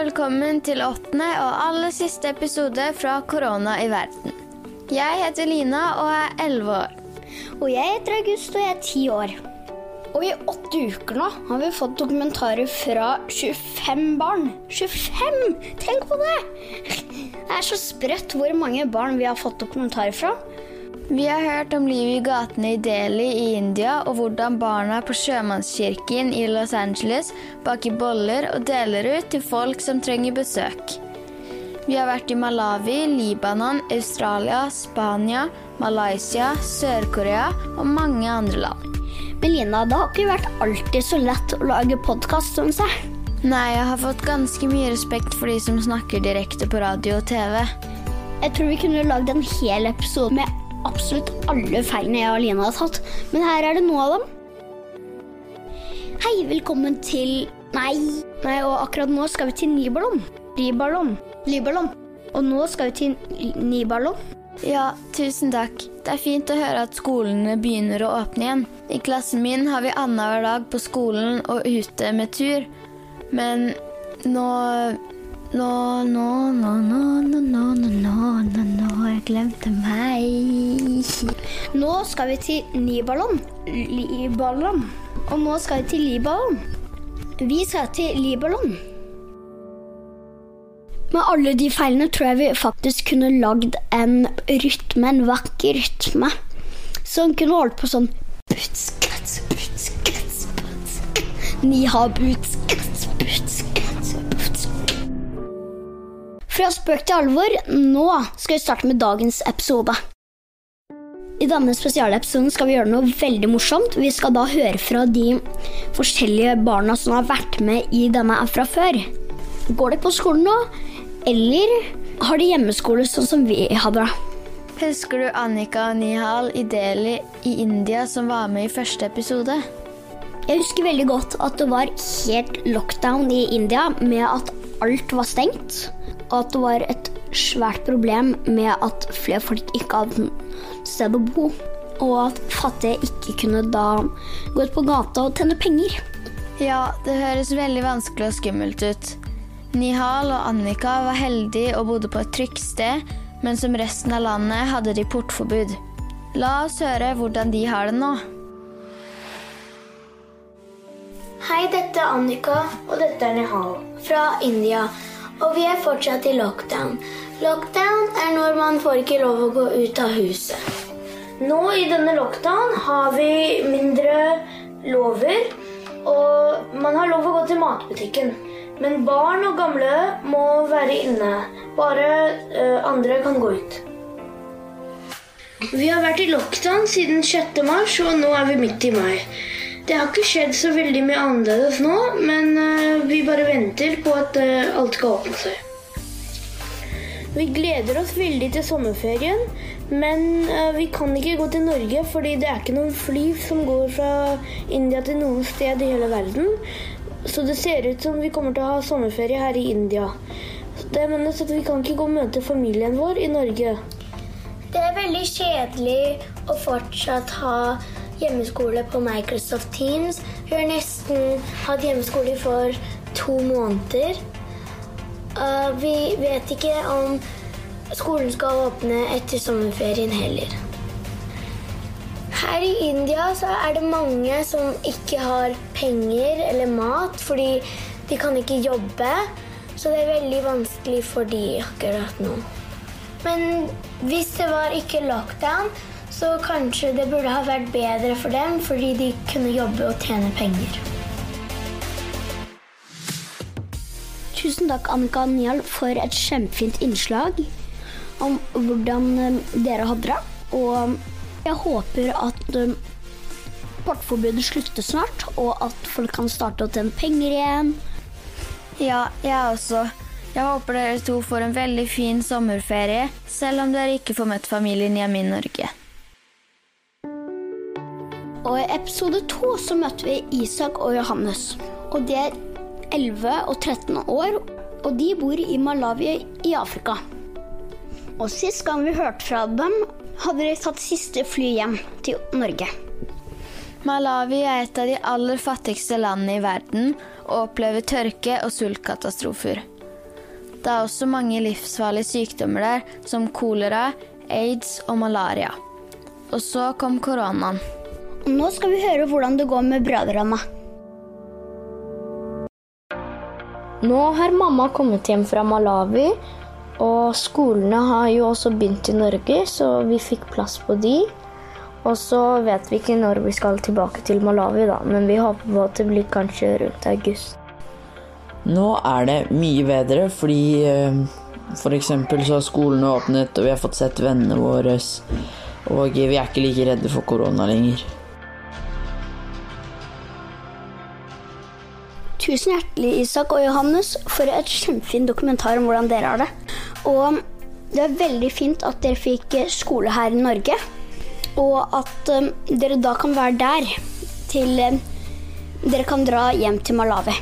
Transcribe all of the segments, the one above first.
velkommen til åttende og aller siste episode fra Korona i verden. Jeg heter Lina og er elleve år. Og jeg heter August og jeg er ti år. Og i åtte uker nå har vi fått dokumentarer fra 25 barn. 25! Tenk på det! Det er så sprøtt hvor mange barn vi har fått dokumentarer fra. Vi har hørt om livet i gatene i Delhi i India, og hvordan barna på sjømannskirken i Los Angeles baker boller og deler ut til folk som trenger besøk. Vi har vært i Malawi, Libanon, Australia, Spania, Malaysia, Sør-Korea og mange andre land. Men Lina, det har ikke vært alltid så lett å lage podkast, syns jeg. Nei, jeg har fått ganske mye respekt for de som snakker direkte på radio og TV. Jeg tror vi kunne lagd en hel episode med absolutt alle feilene jeg og Lina har tatt, men her er det noe av dem. Hei, velkommen til Nei. Nei, og akkurat nå skal vi til Nyballon. Nyballon. Nyballon. Og nå skal vi til Nyballon. Ja, tusen takk. Det er fint å høre at skolene begynner å åpne igjen. I klassen min har vi annenhver dag på skolen og ute med tur. Men nå Nå, nå, nå, nå, nå, nå jeg glemte meg. Nå skal vi til Libanon. Libanon. Og nå skal vi til Libanon. Vi skal til Libanon. Med alle de feilene tror jeg vi faktisk kunne lagd en rytme, en vakker rytme. Som kunne holdt på sånn Buts, kats, buts, kats, buts. Ni har buts, Fra spøk til alvor, nå skal vi starte med dagens episode. I denne spesialepisoden skal vi gjøre noe veldig morsomt. Vi skal da høre fra de forskjellige barna som har vært med i denne fra før. Går de på skolen nå, eller har de hjemmeskole sånn som vi hadde? Husker du Annika og Nihal i Delhi i India som var med i første episode? Jeg husker veldig godt at det var helt lockdown i India med at alt var stengt. At det var et svært problem med at flere folk ikke hadde sted å bo. Og at fattige ikke kunne da gå ut på gata og tjene penger. Ja, det høres veldig vanskelig og skummelt ut. Nihal og Annika var heldige og bodde på et trygt sted, men som resten av landet hadde de portforbud. La oss høre hvordan de har det nå. Hei, dette er Annika, og dette er Nihal fra India. Og vi er fortsatt i lockdown. Lockdown er når man får ikke lov å gå ut av huset. Nå i denne lockdown har vi mindre lover, og man har lov å gå til matbutikken. Men barn og gamle må være inne. Bare eh, andre kan gå ut. Vi har vært i lockdown siden 6. mars, og nå er vi midt i mai. Det har ikke skjedd så veldig mye annerledes nå, men eh, vi bare venter på at eh, alt skal åpne seg. Vi gleder oss veldig til sommerferien, men eh, vi kan ikke gå til Norge fordi det er ikke noen fly som går fra India til noen sted i hele verden. Så det ser ut som vi kommer til å ha sommerferie her i India. Det menes at vi kan ikke gå og møte familien vår i Norge. Det er veldig kjedelig å fortsatt ha hjemmeskole på Microsoft Teams. Vi har nesten hatt hjemmeskole for to måneder. Uh, vi vet ikke om skolen skal åpne etter sommerferien heller. Her i India er det mange som ikke har penger eller mat fordi de kan ikke jobbe. Så det er veldig vanskelig for de akkurat nå. Men hvis det var ikke lockdown, så kanskje det burde ha vært bedre for dem fordi de kunne jobbe og tjene penger. Tusen takk, Annika og Nial, for et kjempefint innslag om hvordan eh, dere hadde det. Og jeg håper at eh, portforbudet slutter snart, og at folk kan starte å tjene penger igjen. Ja, jeg også. Jeg håper dere to får en veldig fin sommerferie, selv om dere ikke får møtt familien hjemme i Norge. Og i episode to så møtte vi Isak og Johannes. Og de er 11 og 13 år, og de bor i Malawi i Afrika. Og sist gang vi hørte fra dem, hadde de tatt siste fly hjem til Norge. Malawi er et av de aller fattigste landene i verden og opplever tørke og sultkatastrofer. Det er også mange livsfarlige sykdommer der, som kolera, aids og malaria. Og så kom koronaen. Og nå skal vi høre hvordan det går med brødrene. Nå har mamma kommet hjem fra Malawi, og skolene har jo også begynt i Norge, så vi fikk plass på de. Og så vet vi ikke når vi skal tilbake til Malawi, da, men vi håper på at det blir kanskje rundt august. Nå er det mye bedre fordi f.eks. så har skolene åpnet, og vi har fått sett vennene våre. Og vi er ikke like redde for korona lenger. Tusen hjertelig, Isak og Johannes, for et kjempefin dokumentar om hvordan dere har det. Og det er veldig fint at dere fikk skole her i Norge, og at um, dere da kan være der til um, dere kan dra hjem til Malawi.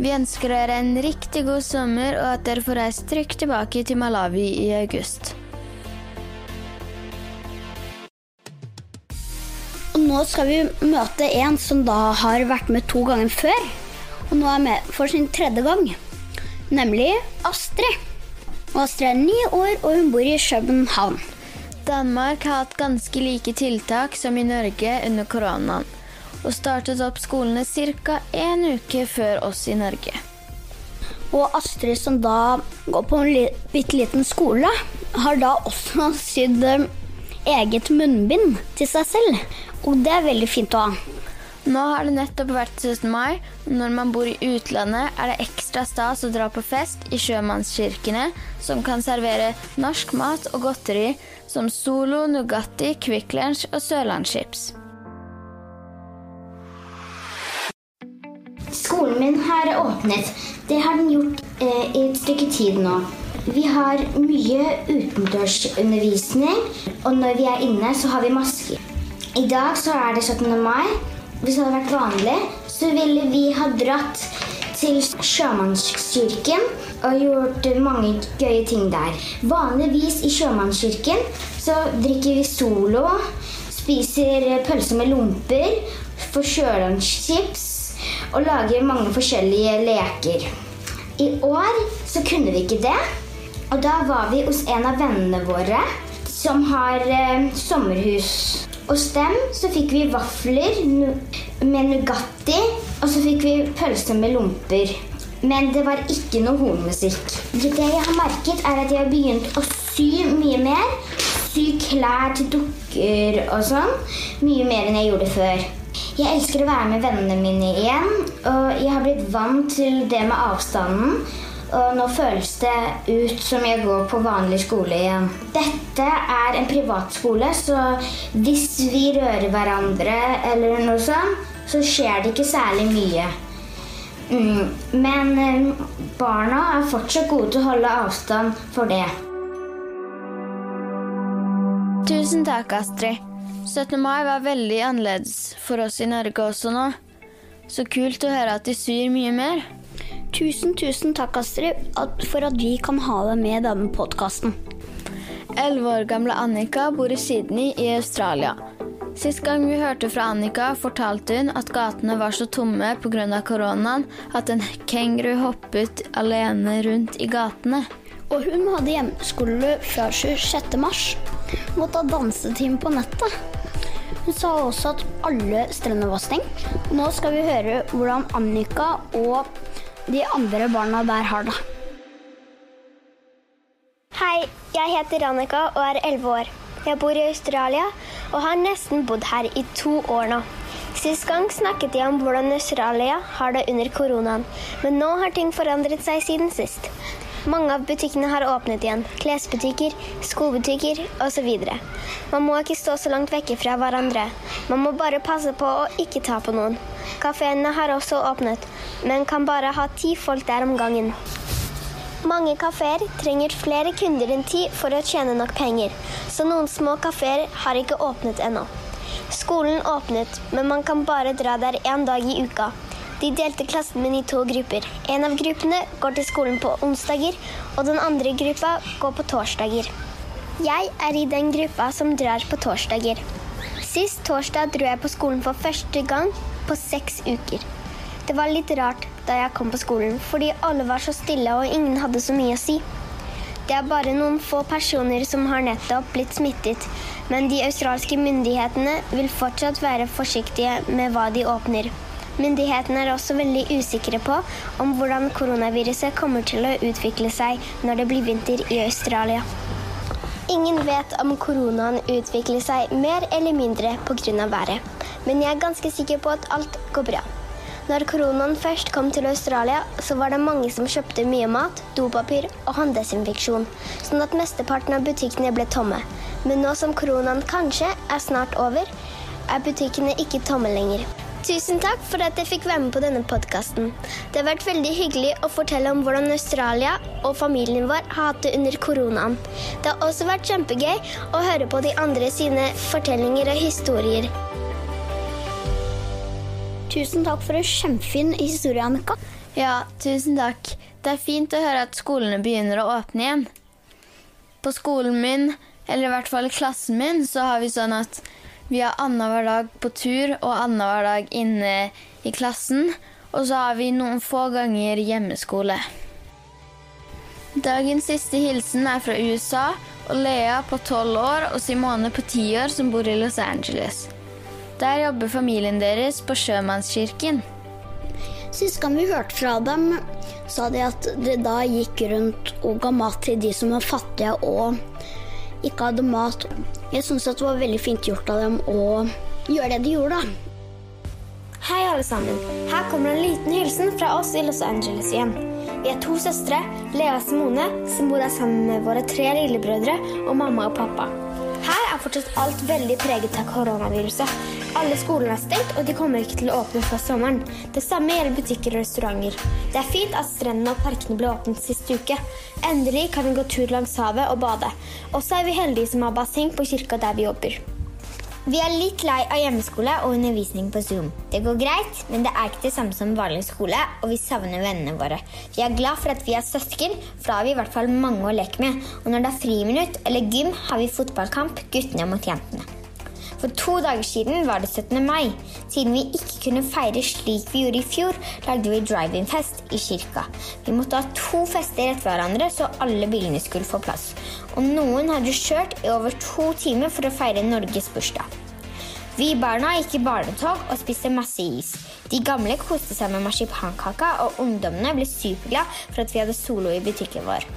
Vi ønsker dere en riktig god sommer, og at dere får reist trygt tilbake til Malawi i august. Og nå skal vi møte en som da har vært med to ganger før, og nå er med for sin tredje gang, nemlig Astrid. Og Astrid er ni år, og hun bor i København. Danmark har hatt ganske like tiltak som i Norge under koronaen, og startet opp skolene ca. en uke før oss i Norge. Og Astrid, som da går på en bitte liten skole, har da også sydd eh, eget munnbind til seg selv. Og det er veldig fint å ha. Nå har det nettopp vært 17. mai, når man bor i utlandet, er det ekstra stas å dra på fest i sjømannskirkene, som kan servere norsk mat og godteri som Solo, Nugatti, Kvikk Lunsj og Sørlandschips. Skolen min har åpnet. Det har den gjort eh, i et stykke tid nå. Vi har mye utendørsundervisning, og når vi er inne, så har vi masker. I dag så er det 17. mai. Hvis det hadde vært vanlig, så ville vi ha dratt til Sjømannskirken og gjort mange gøye ting der. Vanligvis i Sjømannskirken så drikker vi Solo, spiser pølse med lomper, får sjølandschips og lager mange forskjellige leker. I år så kunne vi ikke det, og da var vi hos en av vennene våre som har eh, sommerhus. Hos dem så fikk vi vafler med Nugatti, og så fikk vi pølse med lomper. Men det var ikke noe hornmusikk. Det jeg har merket, er at jeg har begynt å sy mye mer. Sy klær til dukker og sånn. Mye mer enn jeg gjorde før. Jeg elsker å være med vennene mine igjen, og jeg har blitt vant til det med avstanden. Og nå føles det ut som jeg går på vanlig skole igjen. Dette er en privatskole, så hvis vi rører hverandre eller noe sånt, så skjer det ikke særlig mye. Mm, men eh, barna er fortsatt gode til å holde avstand for det. Tusen takk, Astrid. 17. mai var veldig annerledes for oss i Norge også nå. Så kult å høre at de syr mye mer. Tusen, tusen takk, Astrid, for at vi kan ha deg med i denne podkasten. Elleve år gamle Annika bor i Sydney i Australia. Sist gang vi hørte fra Annika, fortalte hun at gatene var så tomme pga. koronaen at en kenguru hoppet alene rundt i gatene. Og hun hadde hjemmeskole fra 26. mars. Måtte ha dansetime på nettet. Hun sa også at alle strender var stengt. Nå skal vi høre hvordan Annika og de andre barna der har det. Hei, jeg heter Annika og er 11 år. Jeg bor i Australia og har nesten bodd her i to år nå. Sist gang snakket jeg om hvordan Australia har det under koronaen, men nå har ting forandret seg siden sist. Mange av butikkene har åpnet igjen. Klesbutikker, skobutikker osv. Man må ikke stå så langt vekke fra hverandre. Man må bare passe på å ikke ta på noen. Kafeene har også åpnet, men kan bare ha ti folk der om gangen. Mange kafeer trenger flere kunder enn ti for å tjene nok penger, så noen små kafeer har ikke åpnet ennå. Skolen åpnet, men man kan bare dra der én dag i uka. De delte klassen min i to grupper. En av gruppene går til skolen på onsdager, og den andre gruppa går på torsdager. Jeg er i den gruppa som drar på torsdager. Sist torsdag dro jeg på skolen for første gang på seks uker. Det var litt rart da jeg kom på skolen, fordi alle var så stille og ingen hadde så mye å si. Det er bare noen få personer som har nettopp blitt smittet, men de australske myndighetene vil fortsatt være forsiktige med hva de åpner. Myndighetene er også veldig usikre på om hvordan koronaviruset kommer til å utvikle seg når det blir vinter i Australia. Ingen vet om koronaen utvikler seg mer eller mindre pga. været, men jeg er ganske sikker på at alt går bra. Når koronaen først kom til Australia, så var det mange som kjøpte mye mat, dopapir og hånddesinfeksjon, sånn at mesteparten av butikkene ble tomme. Men nå som koronaen kanskje er snart over, er butikkene ikke tomme lenger. Tusen takk for at jeg fikk være med på denne podkasten. Det har vært veldig hyggelig å fortelle om hvordan Australia og familien vår har hatt det under koronaen. Det har også vært kjempegøy å høre på de andre sine fortellinger og historier. Tusen takk for en kjempefin historie, Annika. Ja, tusen takk. Det er fint å høre at skolene begynner å åpne igjen. På skolen min, eller i hvert fall i klassen min, så har vi sånn at vi har annenhver dag på tur og annenhver dag inne i klassen. Og så har vi noen få ganger hjemmeskole. Dagens siste hilsen er fra USA og Lea på tolv år og Simone på ti år som bor i Los Angeles. Der jobber familien deres på Sjømannskirken. Sist gang vi hørte fra dem, sa de at de da gikk rundt og ga mat til de som var fattige og ikke hadde mat. Jeg syns det var veldig fint gjort av dem å gjøre det de gjorde, da. Hei, alle sammen. Her kommer en liten hilsen fra oss i Los Angeles igjen. Vi er to søstre, Lea og Simone, som bor her sammen med våre tre lillebrødre og mamma og pappa. Her er fortsatt alt veldig preget av koronaviruset. Alle skolene er stengt, og de kommer ikke til å åpne før sommeren. Det samme gjelder butikker og restauranter. Det er fint at strendene og parkene ble åpnet sist uke. Endelig kan vi gå tur langs havet og bade. Og så er vi heldige som har basseng på kirka der vi jobber. Vi er litt lei av hjemmeskole og undervisning på Zoom. Det går greit, men det er ikke det samme som vanlig skole, og vi savner vennene våre. Vi er glad for at vi er søsken, for da har vi i hvert fall mange å leke med. Og når det er friminutt eller gym, har vi fotballkamp, guttene mot jentene. For to dager siden var det 17. mai. Siden vi ikke kunne feire slik vi gjorde i fjor, lagde vi drive-in-fest i kirka. Vi måtte ha to fester etter hverandre, så alle bilene skulle få plass. Og noen hadde kjørt i over to timer for å feire Norges bursdag. Vi barna gikk i barnetog og spiste masse is. De gamle koste seg med marsipankaka, og ungdommene ble superglade for at vi hadde solo i butikken vår.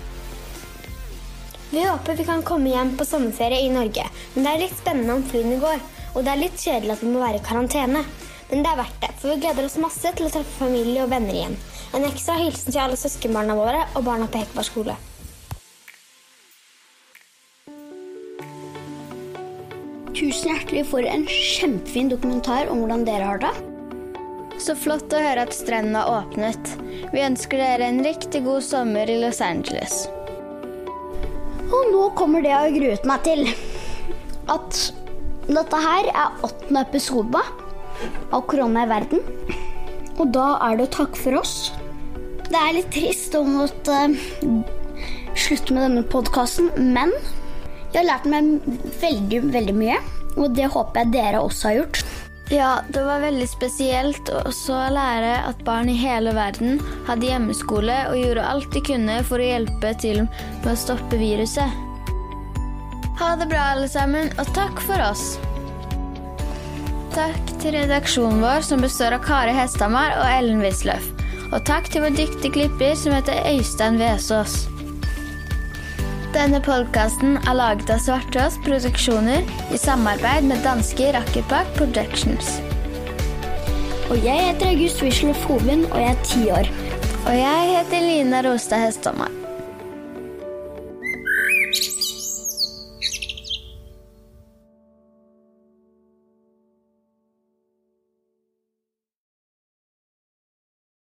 Vi håper vi kan komme hjem på sommerferie i Norge, men det er litt spennende om flyene går. Og det er litt kjedelig at vi må være i karantene. Men det er verdt det, for vi gleder oss masse til å treffe familie og venner igjen. En ekstra hilsen til alle søskenbarna våre og barna på Ekeberg skole. Tusen hjertelig for en kjempefin dokumentar om hvordan dere har det. Så flott å høre at strendene har åpnet. Vi ønsker dere en riktig god sommer i Los Angeles. Og nå kommer det jeg har gruet meg til. At dette her er åttende episode av Korona i verden. Og da er det takk for oss. Det er litt trist å måtte slutte med denne podkasten, men jeg har lært meg veldig, veldig mye. Og det håper jeg dere også har gjort. Ja, det var veldig spesielt å lære at barn i hele verden hadde hjemmeskole og gjorde alt de kunne for å hjelpe til med å stoppe viruset. Ha det bra, alle sammen, og takk for oss. Takk til redaksjonen vår, som består av Kari Hesthamar og Ellen Wisløff. Og takk til vår dyktige klipper, som heter Øystein Vesaas. Denne podkasten er laget av Svartås Produksjoner i samarbeid med danske Rakkerpak Productions. Og jeg heter August Wisløff Hovin, og jeg er ti år. Og jeg heter Lina Rostad Hesthamar.